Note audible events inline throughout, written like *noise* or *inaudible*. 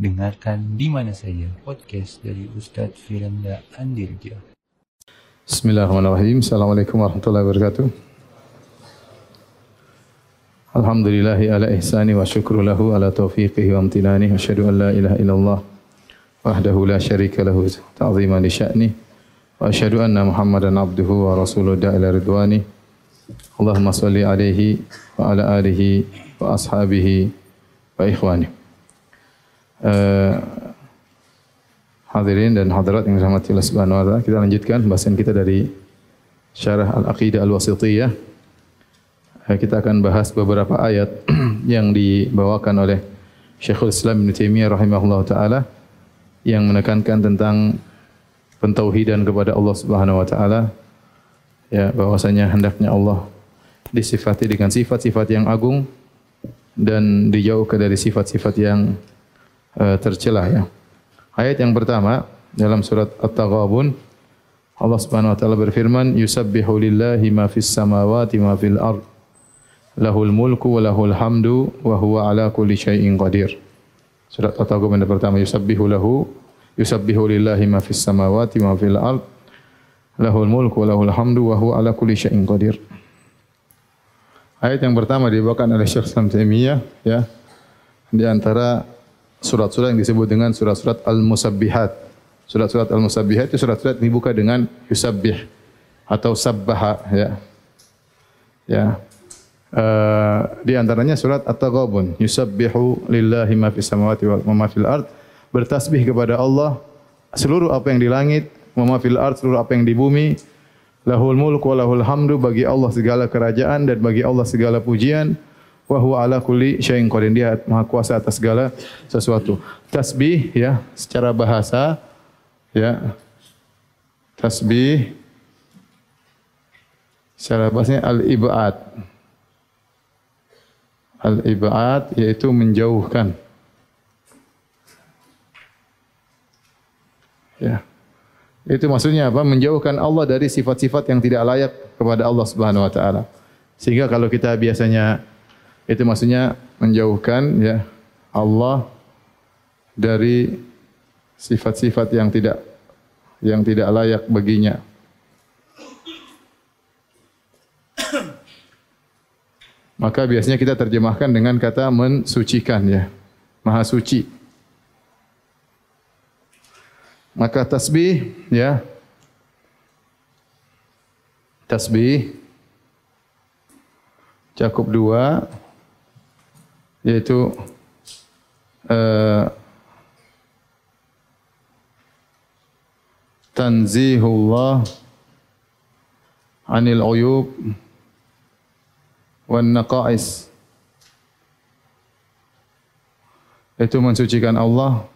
Dengarkan di mana saja podcast dari Ustaz Firanda Andirja. Bismillahirrahmanirrahim. Assalamualaikum warahmatullahi wabarakatuh. Alhamdulillahi ala ihsani wa syukru lahu ala taufiqihi wa amtinani. Asyadu an la ilaha illallah wahdahu la syarika lahu ta'ziman li sya'ni. Wa asyadu anna muhammadan abduhu wa rasuluh da'ila ridwani. Allahumma salli alaihi wa ala alihi wa ashabihi wa ikhwani. Uh, hadirin dan hadirat yang dirahmati Allah Subhanahu wa taala, kita lanjutkan bahasan kita dari Syarah Al-Aqidah Al-Wasithiyah. Uh, kita akan bahas beberapa ayat *clears throat* yang dibawakan oleh Syekhul Islam Ibn Taimiyah rahimahullah taala yang menekankan tentang pentauhidan kepada Allah Subhanahu wa taala ya bahwasanya hendaknya Allah disifati dengan sifat-sifat yang agung dan dijauhkan dari sifat-sifat yang uh, tercela ya. Ayat yang pertama dalam surat At-Taghabun Allah Subhanahu wa taala berfirman yusabbihu lillahi ma fis samawati ma fil ard lahul mulku wa lahul hamdu wa huwa ala kulli syai'in qadir. Surat At-Taghabun yang pertama yusabbihu lahu yusabbihu lillahi ma fis samawati ma fil ard lahul mulku wa lahul hamdu wa huwa ala kulli syai'in qadir. Ayat yang pertama dibawakan oleh Syekh Islam Taimiyah ya. Di antara surat-surat yang disebut dengan surat-surat Al-Musabbihat. Surat-surat Al-Musabbihat itu surat-surat dibuka dengan yusabbih atau sabbaha ya. Ya. Uh, di antaranya surat At-Taghabun, yusabbihu lillahi ma fis samawati wa ma fil ard, bertasbih kepada Allah seluruh apa yang di langit, ma fil ard seluruh apa yang di bumi, Lahul mulku wa lahul hamdu bagi Allah segala kerajaan dan bagi Allah segala pujian. Wa huwa ala kulli syai'in qadir. Dia Maha kuasa atas segala sesuatu. Tasbih ya secara bahasa ya. Tasbih secara bahasanya al-ibad. Al-ibad yaitu menjauhkan. Ya. Itu maksudnya apa? Menjauhkan Allah dari sifat-sifat yang tidak layak kepada Allah Subhanahu wa taala. Sehingga kalau kita biasanya itu maksudnya menjauhkan ya Allah dari sifat-sifat yang tidak yang tidak layak baginya. Maka biasanya kita terjemahkan dengan kata mensucikan ya. Maha suci. Maka tasbih ya. Tasbih cakup dua yaitu uh, tanzihullah anil uyub wan naqais itu mensucikan Allah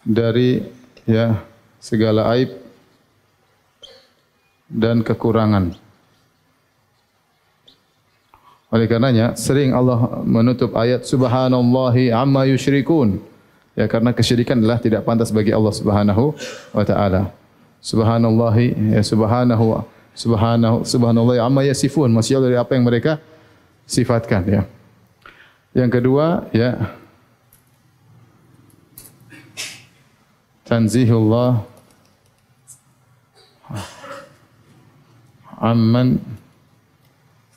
dari ya segala aib dan kekurangan. Oleh karenanya sering Allah menutup ayat subhanallahi amma yusyrikun. Ya karena kesyirikan adalah tidak pantas bagi Allah Subhanahu wa taala. Subhanallahi ya subhanahu subhanahu subhanallah amma yasifun. Masya Allah dari apa yang mereka sifatkan ya. Yang kedua ya tanzihullah amman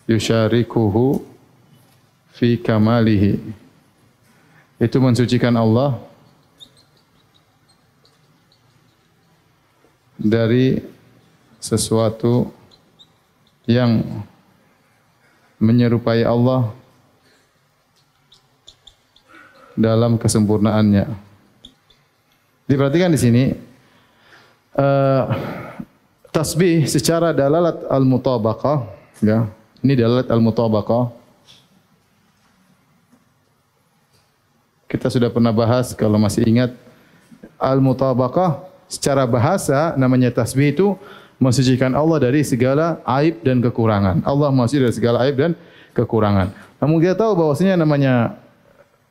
yusyarikuhu fi kamalihi itu mensucikan Allah dari sesuatu yang menyerupai Allah dalam kesempurnaannya. Diperhatikan di sini uh, tasbih secara dalalat al-mutabaqah ya. Ini dalalat al-mutabaqah. Kita sudah pernah bahas kalau masih ingat al-mutabaqah secara bahasa namanya tasbih itu mensucikan Allah dari segala aib dan kekurangan. Allah mensuci dari segala aib dan kekurangan. Namun kita tahu bahwasanya namanya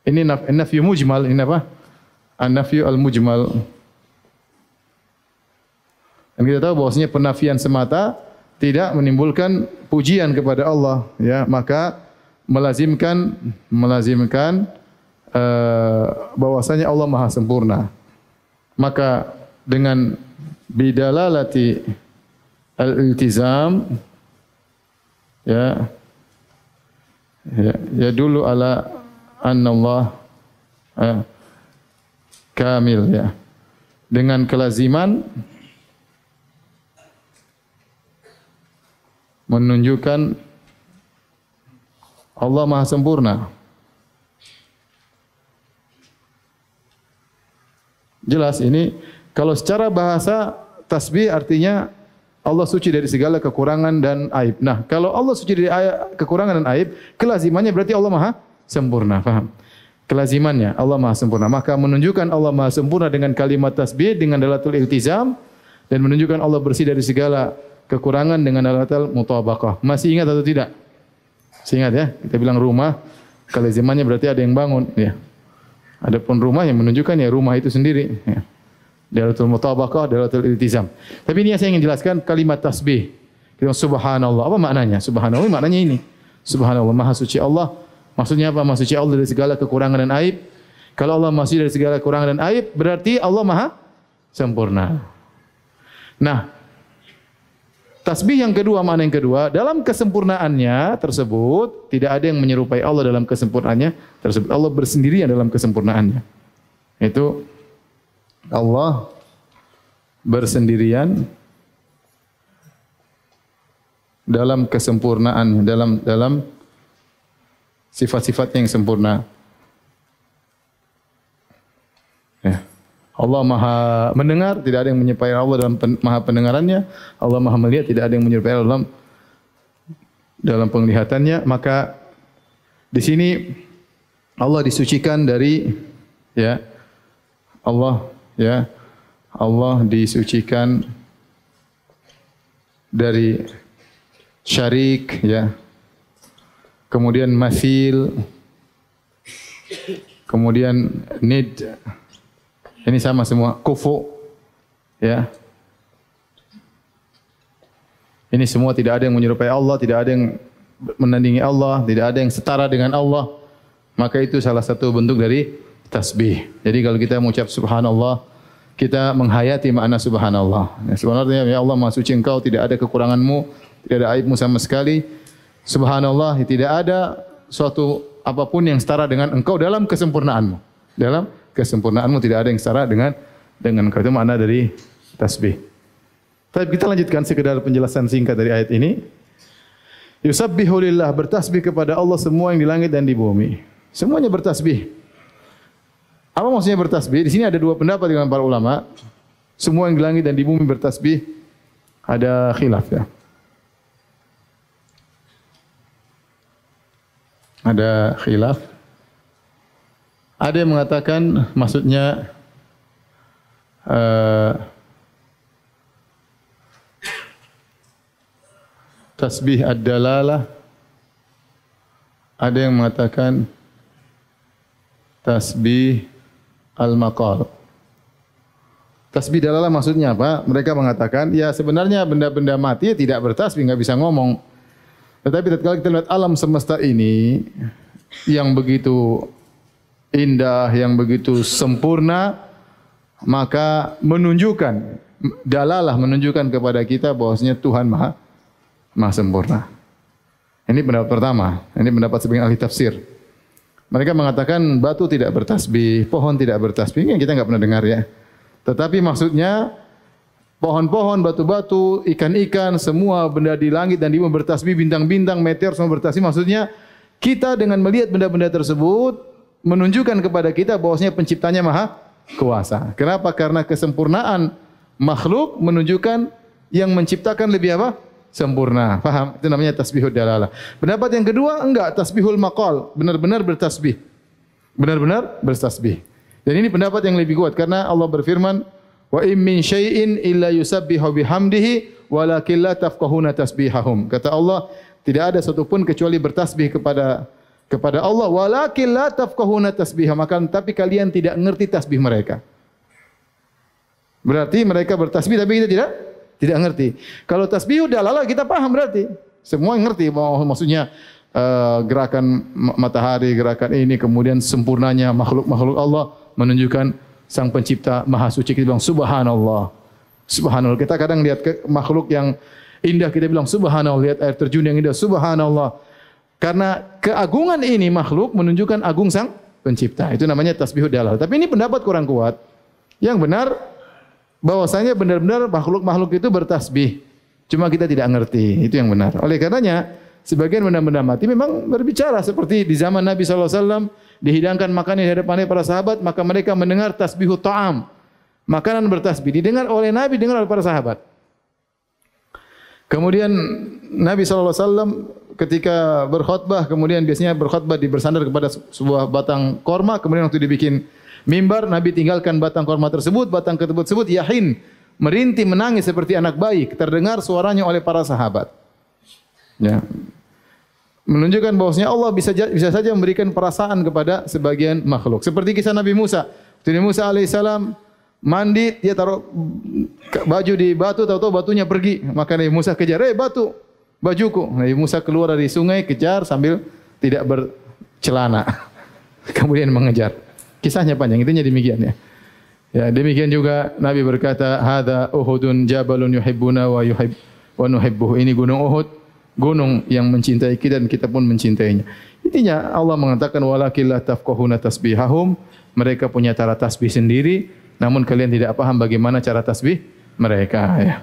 ini nafyu mujmal ini apa? an-nafyu al-mujmal. Dan kita tahu bahwasanya penafian semata tidak menimbulkan pujian kepada Allah, ya. Maka melazimkan melazimkan uh, bahwasanya Allah Maha sempurna. Maka dengan bidalalati al-iltizam ya ya, ya dulu ala anna Allah uh, kamil ya dengan kelaziman menunjukkan Allah Maha sempurna. Jelas ini kalau secara bahasa tasbih artinya Allah suci dari segala kekurangan dan aib. Nah, kalau Allah suci dari kekurangan dan aib, kelazimannya berarti Allah Maha sempurna, faham? Kelazimannya Allah Maha sempurna. Maka menunjukkan Allah Maha sempurna dengan kalimat tasbih dengan dalatul iltizam dan menunjukkan Allah bersih dari segala kekurangan dengan dalatul mutabaqah. Masih ingat atau tidak? Masih ingat ya? Kita bilang rumah, kelazimannya berarti ada yang bangun, ya. Adapun rumah yang menunjukkan ya rumah itu sendiri. Ya. Dalatul mutabaqah, dalatul iltizam. Tapi ini yang saya ingin jelaskan kalimat tasbih. Kita subhanallah. Apa maknanya? Subhanallah maknanya ini. Subhanallah, maha suci Allah. Maksudnya apa? Maha suci Allah dari segala kekurangan dan aib. Kalau Allah masih dari segala kekurangan dan aib, berarti Allah maha sempurna. Nah, tasbih yang kedua, mana yang kedua, dalam kesempurnaannya tersebut, tidak ada yang menyerupai Allah dalam kesempurnaannya tersebut. Allah bersendirian dalam kesempurnaannya. Itu Allah bersendirian dalam kesempurnaan, dalam dalam sifat-sifat yang sempurna. Ya. Allah Maha mendengar, tidak ada yang menyerupai Allah dalam pen, Maha pendengarannya. Allah Maha melihat, tidak ada yang menyerupai Allah dalam dalam penglihatannya. Maka di sini Allah disucikan dari ya Allah ya Allah disucikan dari syarik ya kemudian masil kemudian nid ini sama semua kufu ya. Ini semua tidak ada yang menyerupai Allah, tidak ada yang menandingi Allah, tidak ada yang setara dengan Allah. Maka itu salah satu bentuk dari tasbih. Jadi kalau kita mengucap subhanallah, kita menghayati makna subhanallah. Ya, sebenarnya ya Allah Maha suci Engkau, tidak ada kekuranganmu, tidak ada aibmu sama sekali. Subhanallah, tidak ada suatu apapun yang setara dengan Engkau dalam kesempurnaanmu. Dalam kesempurnaanmu tidak ada yang setara dengan dengan kata makna dari tasbih. Tapi kita lanjutkan sekedar penjelasan singkat dari ayat ini. Yusabbihu lillah bertasbih kepada Allah semua yang di langit dan di bumi. Semuanya bertasbih. Apa maksudnya bertasbih? Di sini ada dua pendapat dengan para ulama. Semua yang di langit dan di bumi bertasbih. Ada khilaf ya. Ada khilaf. Ada yang mengatakan maksudnya uh, tasbih ad-dalalah. Ada yang mengatakan tasbih al-maqal. Tasbih dalalah maksudnya apa? Mereka mengatakan, ya sebenarnya benda-benda mati tidak bertasbih, enggak bisa ngomong. Tetapi ketika kita lihat alam semesta ini yang begitu indah, yang begitu sempurna, maka menunjukkan, dalalah menunjukkan kepada kita bahwasanya Tuhan maha, maha sempurna. Ini pendapat pertama, ini pendapat sebagian ahli tafsir. Mereka mengatakan batu tidak bertasbih, pohon tidak bertasbih, yang kita enggak pernah dengar ya. Tetapi maksudnya pohon-pohon, batu-batu, ikan-ikan, semua benda di langit dan di bumi bertasbih, bintang-bintang, meteor semua bertasbih. Maksudnya kita dengan melihat benda-benda tersebut menunjukkan kepada kita bahwasanya penciptanya maha kuasa. Kenapa? Karena kesempurnaan makhluk menunjukkan yang menciptakan lebih apa? Sempurna. Faham? Itu namanya tasbihul dalalah. Pendapat yang kedua, enggak. Tasbihul maqal. Benar-benar bertasbih. Benar-benar bertasbih. Dan ini pendapat yang lebih kuat. Karena Allah berfirman, Wa im min syai'in illa yusabbihu bihamdihi walakin la tafqahuna tasbihahum. Kata Allah, tidak ada satupun kecuali bertasbih kepada kepada Allah walakin la tafqahuna tasbihah maka tapi kalian tidak mengerti tasbih mereka. Berarti mereka bertasbih tapi kita tidak tidak mengerti. Kalau tasbih sudah lala kita paham berarti. Semua ngerti maksudnya uh, gerakan matahari, gerakan ini, kemudian sempurnanya makhluk-makhluk Allah menunjukkan sang pencipta maha suci. Kita bilang subhanallah. Subhanallah. Kita kadang lihat ke makhluk yang indah, kita bilang subhanallah. Lihat air terjun yang indah, subhanallah. Karena keagungan ini makhluk menunjukkan agung sang pencipta. Itu namanya tasbihud dalal. Tapi ini pendapat kurang kuat. Yang benar, bahwasanya benar-benar makhluk-makhluk itu bertasbih. Cuma kita tidak ngerti. Itu yang benar. Oleh karenanya, sebagian benda-benda mati memang berbicara seperti di zaman Nabi SAW dihidangkan makanan di hadapan para sahabat maka mereka mendengar tasbihu ta'am makanan bertasbih didengar oleh Nabi dengar oleh para sahabat kemudian Nabi SAW ketika berkhutbah kemudian biasanya berkhutbah di bersandar kepada sebuah batang korma kemudian waktu dibikin mimbar Nabi tinggalkan batang korma tersebut batang tersebut yahin merintih menangis seperti anak bayi terdengar suaranya oleh para sahabat ya menunjukkan bahwasanya Allah bisa bisa saja memberikan perasaan kepada sebagian makhluk. Seperti kisah Nabi Musa. Nabi Musa alaihissalam mandi, dia taruh baju di batu, tahu-tahu batunya pergi. Maka Nabi Musa kejar, eh batu, bajuku. Nabi Musa keluar dari sungai, kejar sambil tidak bercelana. *laughs* Kemudian mengejar. Kisahnya panjang, intinya demikian ya. Ya, demikian juga Nabi berkata, "Hadza Uhudun jabalun yuhibbuna wa yuhib wa nuhibbuhu." Ini gunung Uhud gunung yang mencintai kita dan kita pun mencintainya. Intinya Allah mengatakan walakillah tafqahuna tasbihahum. Mereka punya cara tasbih sendiri, namun kalian tidak paham bagaimana cara tasbih mereka ya.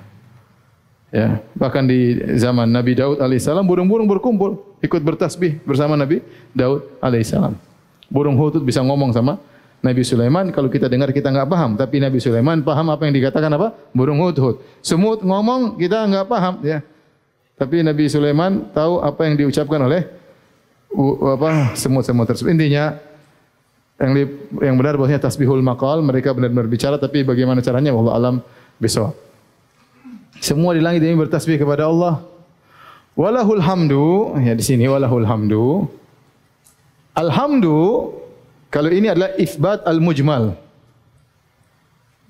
Ya, bahkan di zaman Nabi Daud alaihissalam burung-burung berkumpul ikut bertasbih bersama Nabi Daud alaihissalam. Burung hutut bisa ngomong sama Nabi Sulaiman kalau kita dengar kita enggak paham tapi Nabi Sulaiman paham apa yang dikatakan apa burung hutut semut ngomong kita enggak paham ya tapi Nabi Sulaiman tahu apa yang diucapkan oleh apa semut-semut tersebut. Intinya yang yang benar bahwasanya tasbihul maqal mereka benar-benar bicara tapi bagaimana caranya Allah alam besok. Semua di langit ini bertasbih kepada Allah. Walahul hamdu ya di sini walahul hamdu. Alhamdu kalau ini adalah ifbat al-mujmal.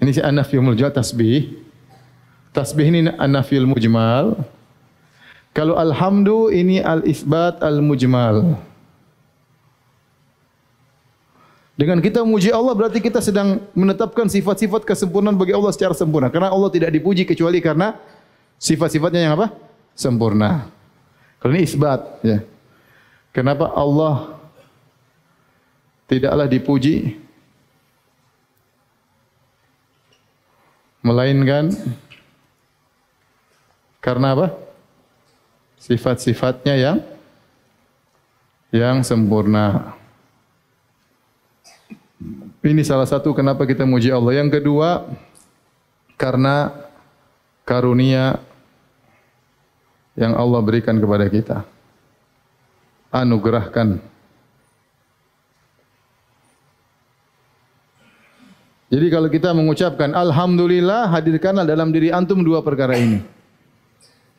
Ini si an-nafyul mujmal tasbih. Tasbih ini an-nafyul mujmal. Kalau alhamdu ini al-isbat al-mujmal. Dengan kita memuji Allah berarti kita sedang menetapkan sifat-sifat kesempurnaan bagi Allah secara sempurna. Karena Allah tidak dipuji kecuali karena sifat-sifatnya yang apa? Sempurna. Kalau ini isbat. Ya. Kenapa Allah tidaklah dipuji? Melainkan karena apa? sifat-sifatnya yang yang sempurna. Ini salah satu kenapa kita muji Allah. Yang kedua, karena karunia yang Allah berikan kepada kita. Anugerahkan. Jadi kalau kita mengucapkan Alhamdulillah, hadirkanlah dalam diri antum dua perkara ini.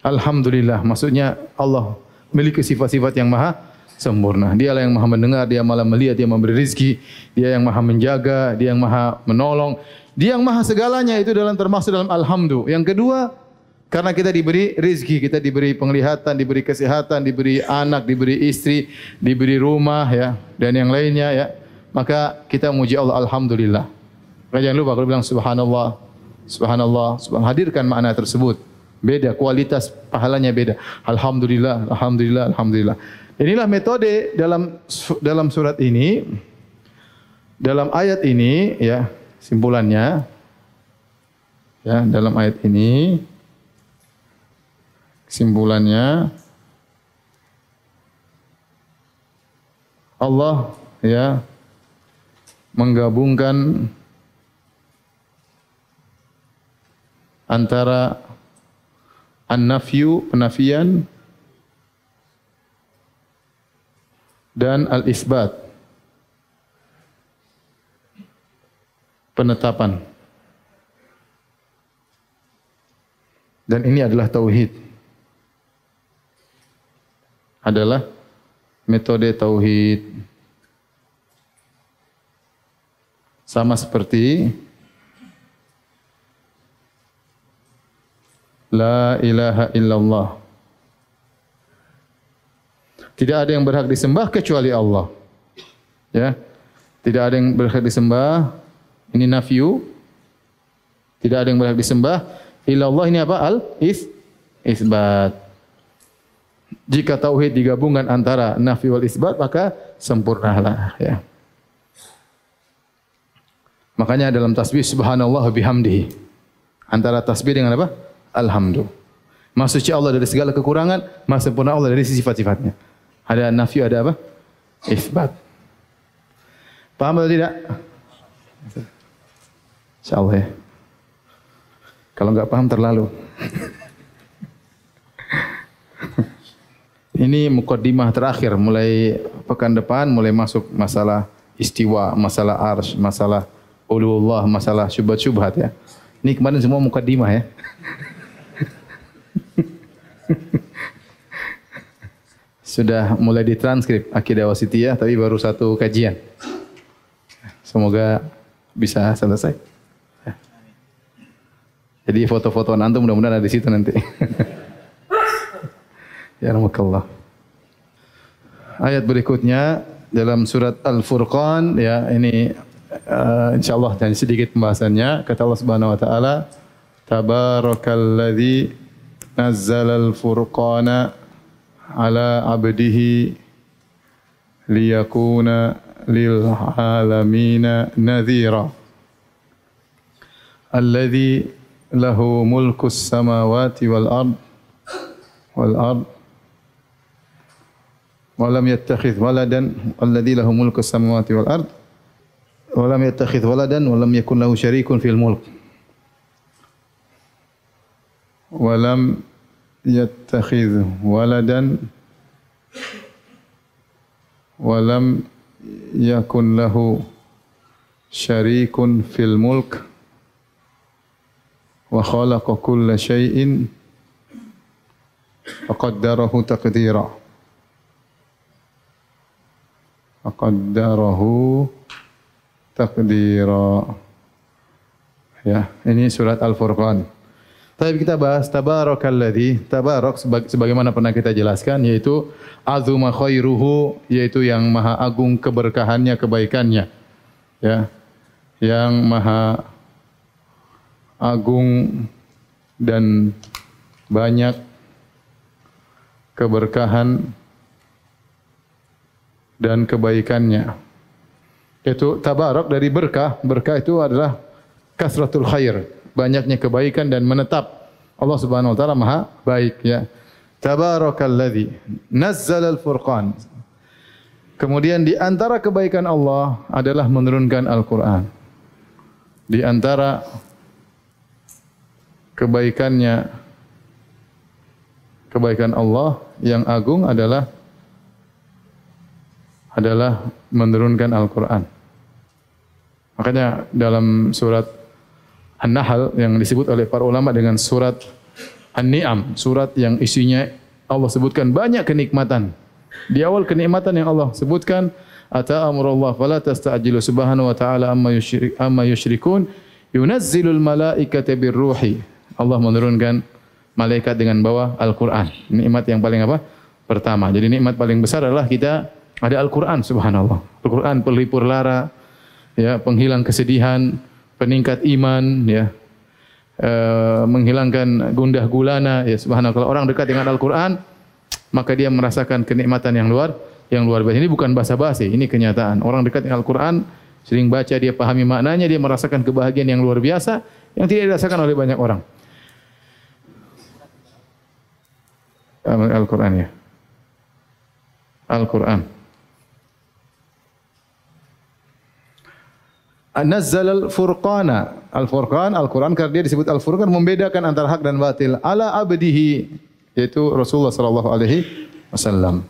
Alhamdulillah. Maksudnya Allah memiliki sifat-sifat yang maha sempurna. Dia lah yang maha mendengar, dia malah melihat, dia memberi rizki. Dia yang maha menjaga, dia yang maha menolong. Dia yang maha segalanya itu dalam termasuk dalam Alhamdulillah. Yang kedua, karena kita diberi rizki, kita diberi penglihatan, diberi kesehatan, diberi anak, diberi istri, diberi rumah, ya, dan yang lainnya, ya, maka kita memuji Allah Alhamdulillah. Jangan lupa kalau bilang Subhanallah, Subhanallah, Subhanallah, hadirkan makna tersebut. Beda kualitas pahalanya beda. Alhamdulillah, alhamdulillah, alhamdulillah. Inilah metode dalam dalam surat ini dalam ayat ini ya, simpulannya ya, dalam ayat ini simpulannya Allah ya menggabungkan antara An-nafyu penafian dan al-isbat penetapan. Dan ini adalah tauhid. Adalah metode tauhid. Sama seperti La ilaha illallah. Tidak ada yang berhak disembah kecuali Allah. Ya. Tidak ada yang berhak disembah. Ini nafiu. Tidak ada yang berhak disembah. Illa Allah ini apa? Al is isbat. Jika tauhid digabungkan antara nafi wal isbat maka sempurnalah ya. Makanya dalam tasbih subhanallah bihamdihi. Antara tasbih dengan apa? Alhamdulillah. Maksudnya Allah dari segala kekurangan, maha sempurna Allah dari sifat-sifatnya. Ada nafi, ada apa? Isbat. Paham atau tidak? InsyaAllah ya. Kalau enggak paham terlalu. *laughs* Ini mukaddimah terakhir mulai pekan depan mulai masuk masalah istiwa, masalah arsh, masalah uluwullah, masalah syubhat-syubhat ya. Ini kemarin semua mukaddimah ya. Sudah mulai ditranskrip akidah wasitiyah tapi baru satu kajian. Semoga bisa selesai. Jadi foto-foto nanti mudah-mudahan ada di situ nanti. *laughs* ya rahmatullah. Ayat berikutnya dalam surat Al-Furqan ya ini uh, insyaallah dan sedikit pembahasannya kata Allah Subhanahu wa taala tabarakalladzi nazzalal furqana على عبده ليكون للعالمين نذيرا. الذي له ملك السماوات والأرض والأرض ولم يتخذ ولدا الذي له ملك السماوات والأرض ولم يتخذ ولدا ولم يكن له شريك في الملك. ولم يتخذ ولدا ولم يكن له شريك في الملك وخلق كل شيء فقدره تقديرا Aqaddarahu taqdira. Ya, ini surat Al-Furqan. Tapi kita bahas tabarakalladzi, tabarak sebagaimana pernah kita jelaskan yaitu azuma khairuhu yaitu yang maha agung keberkahannya, kebaikannya. Ya. Yang maha agung dan banyak keberkahan dan kebaikannya. Itu tabarak dari berkah. Berkah itu adalah kasratul khair. Banyaknya kebaikan dan menetap. Allah subhanahu wa ta'ala maha baik. Ya. Tabarakalladhi nazzal al-furqan. Kemudian di antara kebaikan Allah adalah menurunkan Al-Quran. Di antara kebaikannya, kebaikan Allah yang agung adalah adalah menurunkan Al-Quran. Makanya dalam surat An-Nahl yang disebut oleh para ulama dengan surat An-Ni'am, surat yang isinya Allah sebutkan banyak kenikmatan. Di awal kenikmatan yang Allah sebutkan, ata amrullah fala tasta'jilu subhanahu wa ta'ala amma yusyrik amma yusyrikun yunazzilul malaikata birruhi. Allah menurunkan malaikat dengan bawa Al-Quran. Nikmat yang paling apa? Pertama. Jadi nikmat paling besar adalah kita ada Al-Quran subhanallah. Al-Quran pelipur lara, ya, penghilang kesedihan, peningkat iman, ya, e, menghilangkan gundah gulana, ya subhanallah. Kalau orang dekat dengan Al-Quran, maka dia merasakan kenikmatan yang luar yang luar biasa. Ini bukan bahasa basi, ini kenyataan. Orang dekat dengan Al-Quran, sering baca, dia pahami maknanya, dia merasakan kebahagiaan yang luar biasa, yang tidak dirasakan oleh banyak orang. Al-Quran ya. Al-Quran. Nazzal al-Furqana. Al-Furqan, Al-Quran karena dia disebut Al-Furqan membedakan antara hak dan batil. Ala abdihi yaitu Rasulullah sallallahu alaihi wasallam.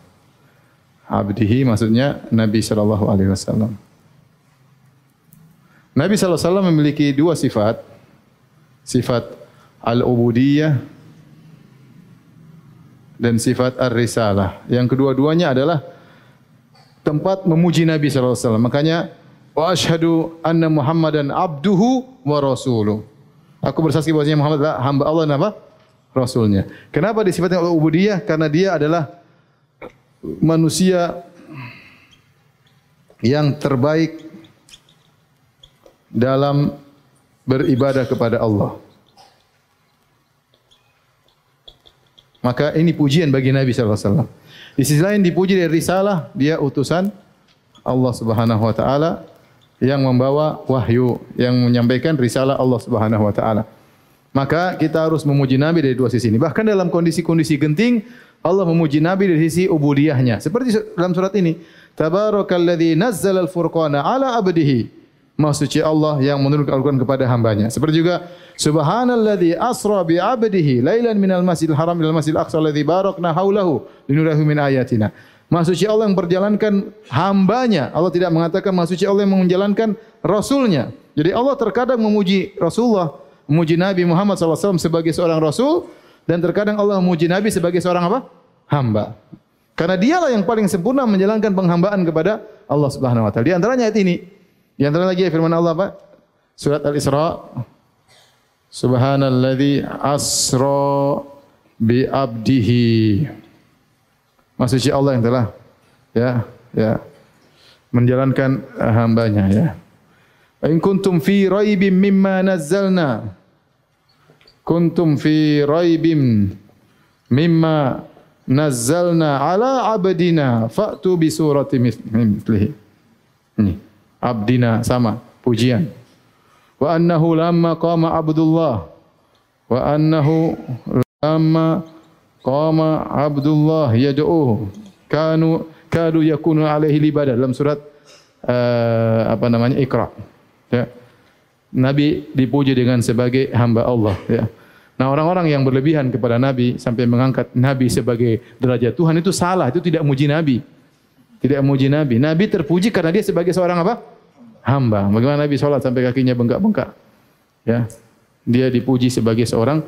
Abdihi maksudnya Nabi sallallahu alaihi wasallam. Nabi sallallahu alaihi wasallam memiliki dua sifat. Sifat al-ubudiyah dan sifat ar-risalah. Yang kedua-duanya adalah tempat memuji Nabi sallallahu alaihi wasallam. Makanya wa ashhadu anna Muhammadan abduhu wa rasuluh. Aku bersaksi bahwasanya Muhammad adalah hamba Allah dan apa? Rasulnya. Kenapa disifatkan oleh ubudiyah? Karena dia adalah manusia yang terbaik dalam beribadah kepada Allah. Maka ini pujian bagi Nabi wasallam. Di sisi lain dipuji dari risalah, dia utusan Allah Subhanahu wa taala yang membawa wahyu, yang menyampaikan risalah Allah Subhanahu wa taala. Maka kita harus memuji Nabi dari dua sisi ini. Bahkan dalam kondisi-kondisi genting, Allah memuji Nabi dari sisi ubudiyahnya. Seperti dalam surat ini, Tabarakalladzi nazzala al-furqana ala abdihi Maha suci Allah yang menurunkan Al-Quran kepada hambanya. Seperti juga Subhanalladzi asra bi 'abdihi lailan minal masjidil haram ilal masjidil aqsa alladzi barakna haulahu linuriyahu min ayatina. Maha suci Allah yang menjalankan hambanya. Allah tidak mengatakan Maha suci Allah yang menjalankan rasulnya. Jadi Allah terkadang memuji Rasulullah, memuji Nabi Muhammad SAW sebagai seorang rasul dan terkadang Allah memuji Nabi sebagai seorang apa? hamba. Karena dialah yang paling sempurna menjalankan penghambaan kepada Allah Subhanahu wa taala. Di antaranya ayat ini di antara lagi firman Allah apa? Surat Al-Isra. Subhanalladzi asra bi abdihi. Maksudnya Allah yang telah ya, ya menjalankan hambanya ya. In kuntum fi raibim mimma nazzalna. Kuntum fi raibim mimma nazzalna ala abdina fa'tu bi surati mithlihi. Ini abdina sama pujian wa annahu lamma qama abdullah wa annahu lamma qama abdullah yad'uhu kanu kadu yakunu alaihi libadah dalam surat uh, apa namanya ikra ya nabi dipuji dengan sebagai hamba Allah ya Nah orang-orang yang berlebihan kepada Nabi sampai mengangkat Nabi sebagai derajat Tuhan itu salah, itu tidak muji Nabi. Tidak memuji Nabi. Nabi terpuji karena dia sebagai seorang apa? Hamba. Bagaimana Nabi sholat sampai kakinya bengkak-bengkak? Ya, dia dipuji sebagai seorang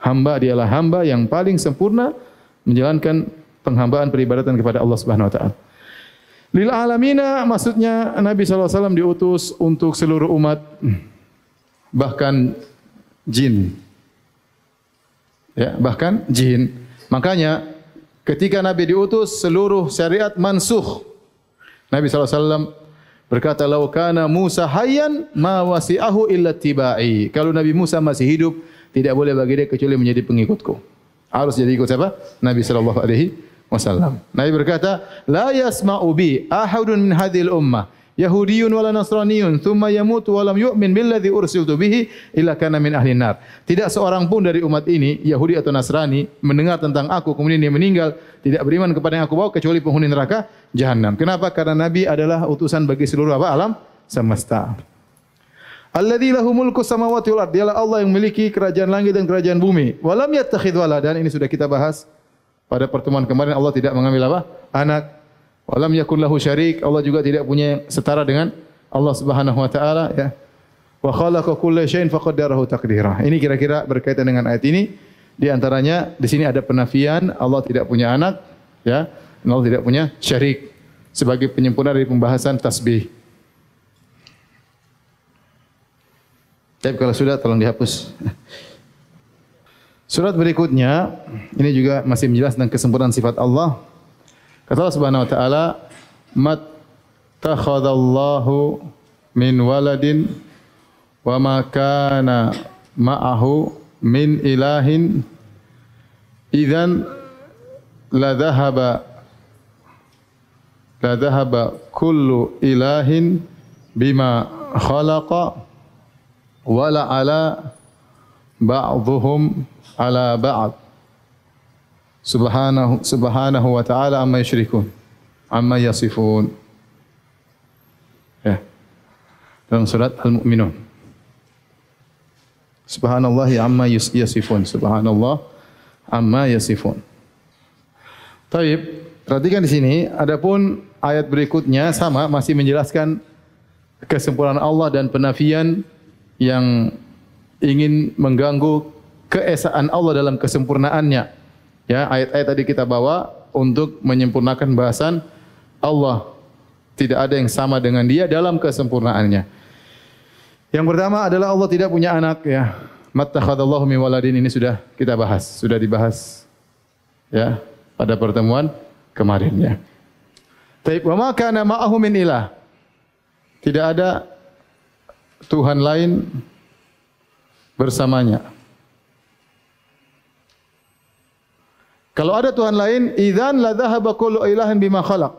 hamba. Dialah hamba yang paling sempurna menjalankan penghambaan peribadatan kepada Allah Subhanahu Wa Taala. Lil alamina maksudnya Nabi SAW diutus untuk seluruh umat bahkan jin. Ya, bahkan jin. Makanya ketika Nabi diutus seluruh syariat mansuh. Nabi SAW berkata, "Lau kana Musa hayyan ma wasi'ahu illa tibai." Kalau Nabi Musa masih hidup, tidak boleh bagi dia kecuali menjadi pengikutku. Harus jadi ikut siapa? Nabi sallallahu alaihi wasallam. Nabi berkata, "La yasma'u bi ahadun min hadhil ummah." Yahudiyun wala Nasraniyun thumma yamut wa lam yu'min billadhi ursiltu bihi illa kana min ahli nar. Tidak seorang pun dari umat ini Yahudi atau Nasrani mendengar tentang aku kemudian dia meninggal tidak beriman kepada yang aku bawa kecuali penghuni neraka jahanam. Kenapa? Karena nabi adalah utusan bagi seluruh apa alam semesta. Alladzi lahu mulku samawati wal ardh. Dialah Allah yang memiliki kerajaan langit dan kerajaan bumi. Walam yattakhidh waladan. Ini sudah kita bahas pada pertemuan kemarin Allah tidak mengambil apa? Anak. Walam yakun lahu syarik. Allah juga tidak punya setara dengan Allah Subhanahu wa taala ya. Wa khalaqa kulla syai'in faqaddarahu taqdira. Ini kira-kira berkaitan dengan ayat ini. Di antaranya di sini ada penafian Allah tidak punya anak ya. Allah tidak punya syarik sebagai penyempurna dari pembahasan tasbih. Tapi kalau sudah tolong dihapus. Surat berikutnya ini juga masih menjelaskan kesempurnaan sifat Allah. Kata Allah Subhanahu wa taala, "Mat takhadallahu min waladin wa ma kana ma'ahu min ilahin idzan la dhahaba la dhahaba kullu ilahin bima khalaqa wala ala ba'dhum ala ba'd. Subhanahu subhanahu wa ta'ala amma yusyrikun amma yasifun. Ya. Dalam surat al-mu'minun. Subhanallah amma yasifun. Subhanallah amma yasifun. Taib, perhatikan di sini adapun ayat berikutnya sama masih menjelaskan kesempurnaan Allah dan penafian yang ingin mengganggu keesaan Allah dalam kesempurnaannya. Ya, ayat-ayat tadi kita bawa untuk menyempurnakan bahasan Allah tidak ada yang sama dengan Dia dalam kesempurnaannya. Yang pertama adalah Allah tidak punya anak ya. Mattakhadallahu min waladin ini sudah kita bahas, sudah dibahas ya pada pertemuan kemarin ya. Taib wa ma kana ma'ahu min ilah. Tidak ada Tuhan lain bersamanya. Kalau ada Tuhan lain, idzan la dhahaba kullu ilahin bima khalaq.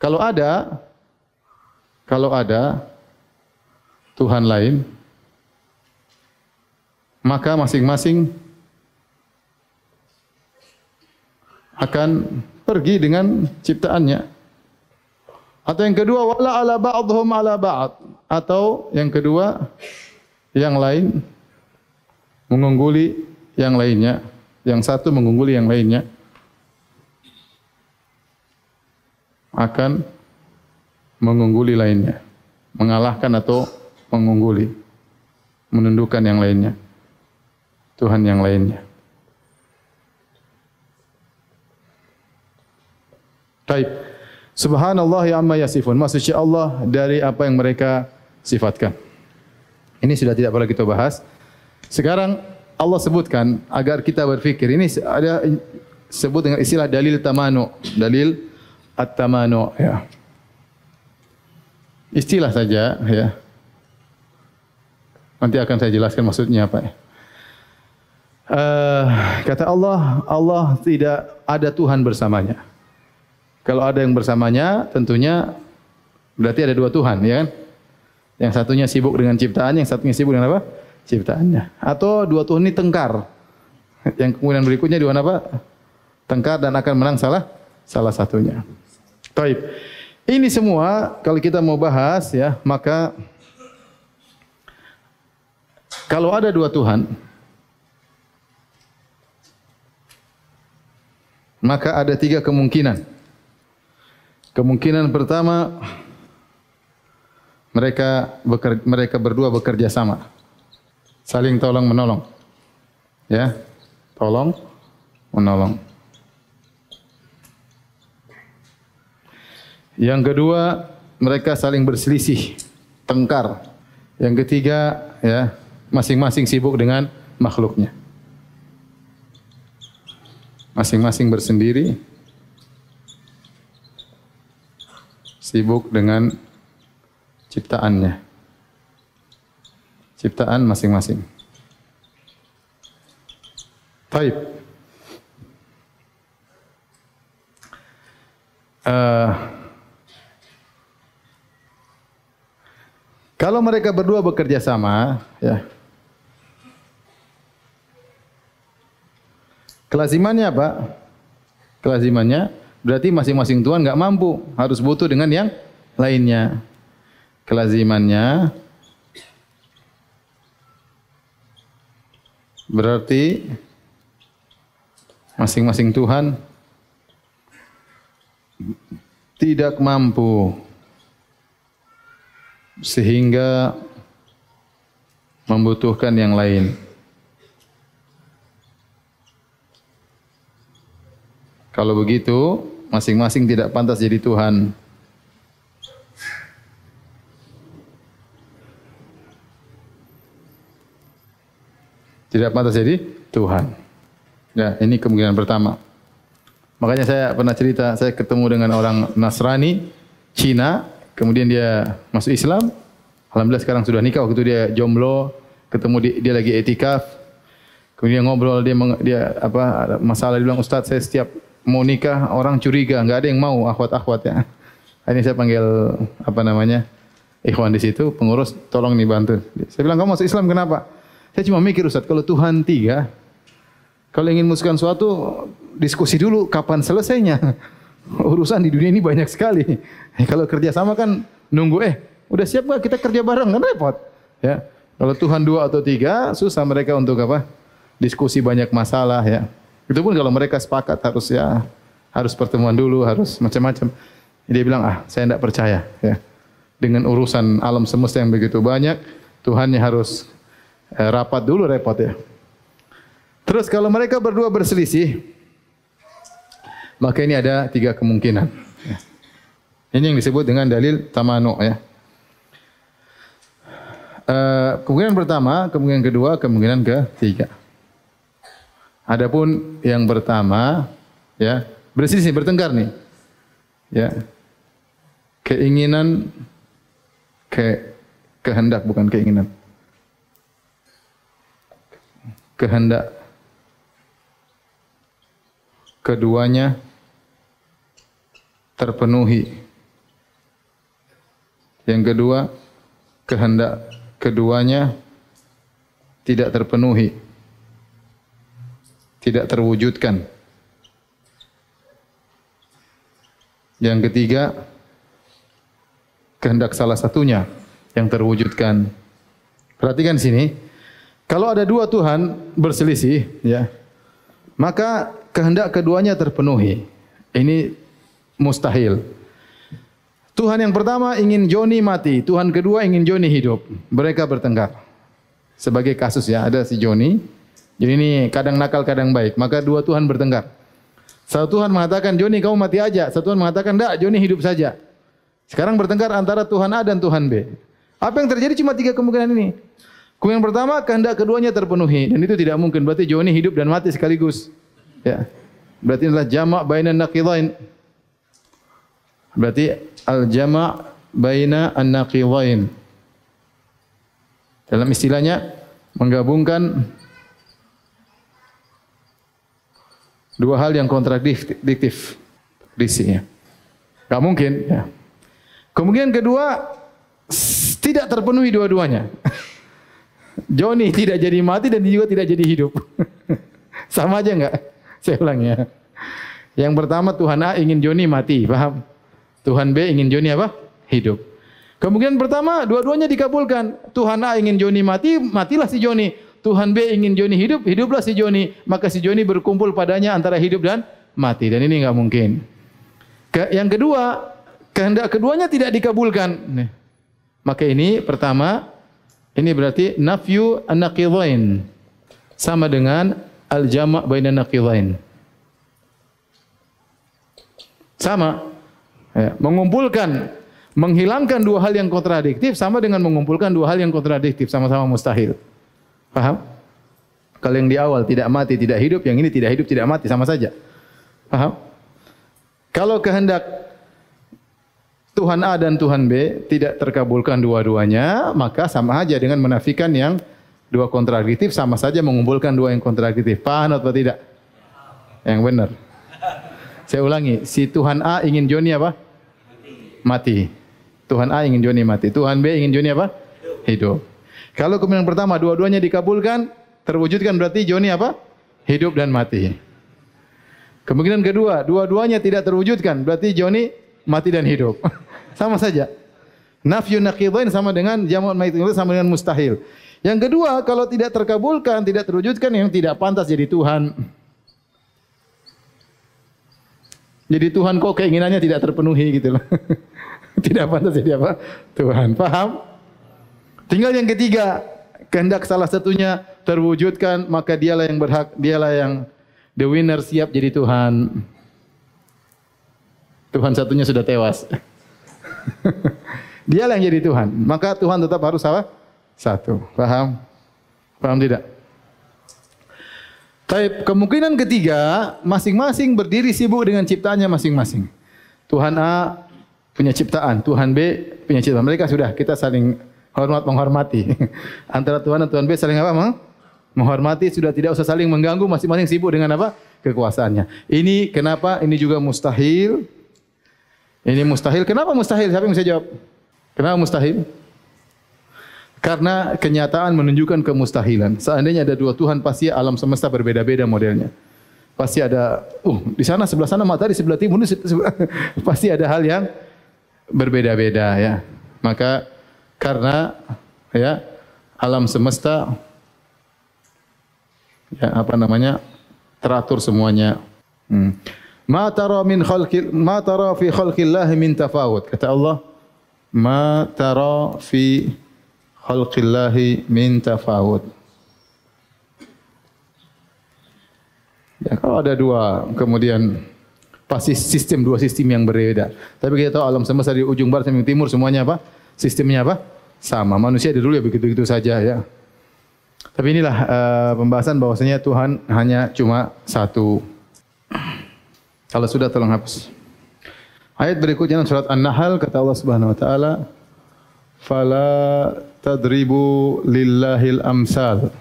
Kalau ada kalau ada Tuhan lain, maka masing-masing akan pergi dengan ciptaannya. Atau yang kedua wala ala ba'dhum ala ba'd atau yang kedua yang lain mengungguli yang lainnya, yang satu mengungguli yang lainnya akan mengungguli lainnya, mengalahkan atau mengungguli, menundukkan yang lainnya. Tuhan yang lainnya. Baik. Subhanallah ya amma yasifun. Maksudnya Allah dari apa yang mereka sifatkan. Ini sudah tidak perlu kita bahas. Sekarang Allah sebutkan agar kita berfikir. Ini ada sebut dengan istilah dalil tamanu. Dalil at-tamanu. Ya. Istilah saja. Ya. Nanti akan saya jelaskan maksudnya apa. Ya. Uh, kata Allah, Allah tidak ada Tuhan bersamanya. Kalau ada yang bersamanya, tentunya berarti ada dua Tuhan, ya kan? Yang satunya sibuk dengan ciptaan, yang satunya sibuk dengan apa? Ciptaannya. Atau dua Tuhan ini tengkar. Yang kemudian berikutnya dua apa? Tengkar dan akan menang salah salah satunya. Taib. Ini semua kalau kita mau bahas ya, maka kalau ada dua Tuhan, maka ada tiga kemungkinan. Kemungkinan pertama mereka bekerja, mereka berdua bekerja sama. Saling tolong menolong. Ya. Tolong menolong. Yang kedua, mereka saling berselisih, tengkar. Yang ketiga, ya, masing-masing sibuk dengan makhluknya masing-masing bersendiri sibuk dengan ciptaannya ciptaan masing-masing Taib uh, Kalau mereka berdua bekerja sama, ya, Kelazimannya apa? Kelazimannya berarti masing-masing tuan enggak mampu, harus butuh dengan yang lainnya. Kelazimannya berarti masing-masing Tuhan tidak mampu sehingga membutuhkan yang lain. Kalau begitu, masing-masing tidak pantas jadi Tuhan. Tidak pantas jadi Tuhan. Ya, ini kemungkinan pertama. Makanya saya pernah cerita, saya ketemu dengan orang Nasrani, Cina, kemudian dia masuk Islam. Alhamdulillah sekarang sudah nikah, waktu itu dia jomblo, ketemu dia, dia lagi etikaf. Kemudian ngobrol dia dia apa masalah dia bilang Ustaz saya setiap mau nikah orang curiga, enggak ada yang mau akhwat-akhwat ya. Ini saya panggil apa namanya? Ikhwan di situ, pengurus tolong nih bantu. Saya bilang kamu masuk Islam kenapa? Saya cuma mikir Ustaz, kalau Tuhan tiga, kalau ingin muskan suatu, diskusi dulu kapan selesainya. *laughs* Urusan di dunia ini banyak sekali. *laughs* Kalau kerja sama kan nunggu eh, udah siap gak kita kerja bareng kan repot. Ya. Kalau Tuhan dua atau tiga, susah mereka untuk apa? Diskusi banyak masalah ya. Itu pun kalau mereka sepakat harus ya harus pertemuan dulu, harus macam-macam. Dia bilang, ah saya tidak percaya. Ya. Dengan urusan alam semesta yang begitu banyak, Tuhannya harus rapat dulu repot ya. Terus kalau mereka berdua berselisih, maka ini ada tiga kemungkinan. Ini yang disebut dengan dalil tamanu ya. Uh, kemungkinan pertama, kemungkinan kedua, kemungkinan ketiga. Adapun yang pertama, ya, berselisih, bertengkar nih. Ya. Keinginan ke kehendak bukan keinginan. Kehendak keduanya terpenuhi. Yang kedua, kehendak keduanya tidak terpenuhi. Tidak terwujudkan. Yang ketiga, kehendak salah satunya yang terwujudkan. Perhatikan sini. Kalau ada dua Tuhan berselisih, ya, maka kehendak keduanya terpenuhi. Ini mustahil. Tuhan yang pertama ingin Joni mati, Tuhan kedua ingin Joni hidup. Mereka bertengkar. Sebagai kasus ya, ada si Joni. Jadi ini kadang nakal, kadang baik. Maka dua Tuhan bertengkar. Satu Tuhan mengatakan, Joni kamu mati aja. Satu Tuhan mengatakan, tidak, Joni hidup saja. Sekarang bertengkar antara Tuhan A dan Tuhan B. Apa yang terjadi cuma tiga kemungkinan ini. Kemungkinan pertama, kehendak keduanya terpenuhi. Dan itu tidak mungkin. Berarti Joni hidup dan mati sekaligus. Ya. Berarti adalah jamak bainan naqidain. Berarti al-jamak baina an-naqidain. Dalam istilahnya, menggabungkan dua hal yang kontradiktif. Disinya. Tak mungkin. Ya. Kemungkinan kedua, tidak terpenuhi dua-duanya. *laughs* Joni tidak jadi mati dan juga tidak jadi hidup. *laughs* Sama aja enggak? Saya ulang ya. Yang pertama Tuhan A ingin Joni mati, paham? Tuhan B ingin Joni apa? Hidup. Kemungkinan pertama dua-duanya dikabulkan. Tuhan A ingin Joni mati, matilah si Joni. Tuhan B ingin Joni hidup, hiduplah si Joni. Maka si Joni berkumpul padanya antara hidup dan mati. Dan ini enggak mungkin. Ke, yang kedua, kehendak keduanya tidak dikabulkan. Nih. Maka ini pertama ini berarti nafyu an-naqidain sama dengan al-jama' bainan naqidain. Sama. Ya, mengumpulkan menghilangkan dua hal yang kontradiktif sama dengan mengumpulkan dua hal yang kontradiktif sama-sama mustahil. Paham? Kalau yang di awal tidak mati, tidak hidup, yang ini tidak hidup, tidak mati sama saja. Paham? Kalau kehendak Tuhan A dan Tuhan B tidak terkabulkan dua-duanya, maka sama saja dengan menafikan yang dua kontradiktif, sama saja mengumpulkan dua yang kontradiktif. Paham atau tidak? Yang benar. Saya ulangi, si Tuhan A ingin Joni apa? Mati. Tuhan A ingin Joni mati. Tuhan B ingin Joni apa? Hidup. Kalau kemungkinan pertama dua-duanya dikabulkan, terwujudkan berarti Joni apa? Hidup dan mati. Kemungkinan kedua, dua-duanya tidak terwujudkan, berarti Joni mati dan hidup. *laughs* sama saja. Nafyu naqidain sama dengan jamak maitin sama dengan mustahil. Yang kedua, kalau tidak terkabulkan, tidak terwujudkan yang tidak pantas jadi Tuhan. Jadi Tuhan kok keinginannya tidak terpenuhi gitu loh. *laughs* tidak pantas jadi apa? Tuhan. Paham? Tinggal yang ketiga, kehendak salah satunya terwujudkan, maka dialah yang berhak, dialah yang the winner siap jadi Tuhan. Tuhan satunya sudah tewas. *laughs* Dia yang jadi Tuhan. Maka Tuhan tetap harus apa? Satu. Paham? Paham tidak? Tapi kemungkinan ketiga, masing-masing berdiri sibuk dengan ciptaannya masing-masing. Tuhan A punya ciptaan, Tuhan B punya ciptaan. Mereka sudah kita saling hormat menghormati. *laughs* Antara Tuhan dan Tuhan B saling apa? Menghormati sudah tidak usah saling mengganggu, masing-masing sibuk dengan apa? Kekuasaannya. Ini kenapa? Ini juga mustahil. Ini mustahil. Kenapa mustahil? Siapa yang bisa jawab? Kenapa mustahil? Karena kenyataan menunjukkan kemustahilan. Seandainya ada dua Tuhan, pasti alam semesta berbeda-beda modelnya. Pasti ada, uh, di sana sebelah sana matahari, sebelah timur, sebelah, *laughs* pasti ada hal yang berbeda-beda ya. Maka karena ya alam semesta ya apa namanya teratur semuanya. Hmm. Ma tara min khalqi ma tara fi khalqillah min tafawut. Kata Allah, ma tara fi khalqillah min tafawut. Ya, kalau ada dua, kemudian pasti sistem dua sistem yang berbeda. Tapi kita tahu alam semesta di ujung barat sampai timur semuanya apa? Sistemnya apa? Sama. Manusia dulu ya begitu-begitu saja ya. Tapi inilah uh, pembahasan bahwasanya Tuhan hanya cuma satu. Kalau sudah tolong hapus. Ayat berikutnya surat An-Nahl kata Allah Subhanahu wa taala, "Fala tadribu lillahil amsal."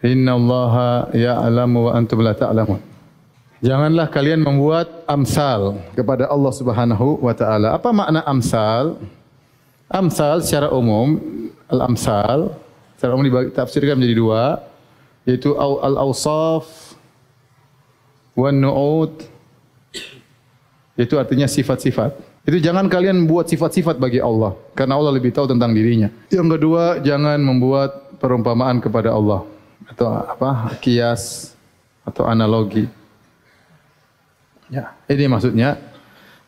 Inna Allah ya'lamu wa antum la ta'lamun. Janganlah kalian membuat amsal kepada Allah Subhanahu wa taala. Apa makna amsal? Amsal secara umum, al-amsal secara umum ditafsirkan menjadi dua, yaitu al-awsaf wan nu'ud. Itu artinya sifat-sifat. Itu jangan kalian membuat sifat-sifat bagi Allah karena Allah lebih tahu tentang dirinya. Yang kedua, jangan membuat perumpamaan kepada Allah atau apa? kias atau analogi. Ya, ini maksudnya.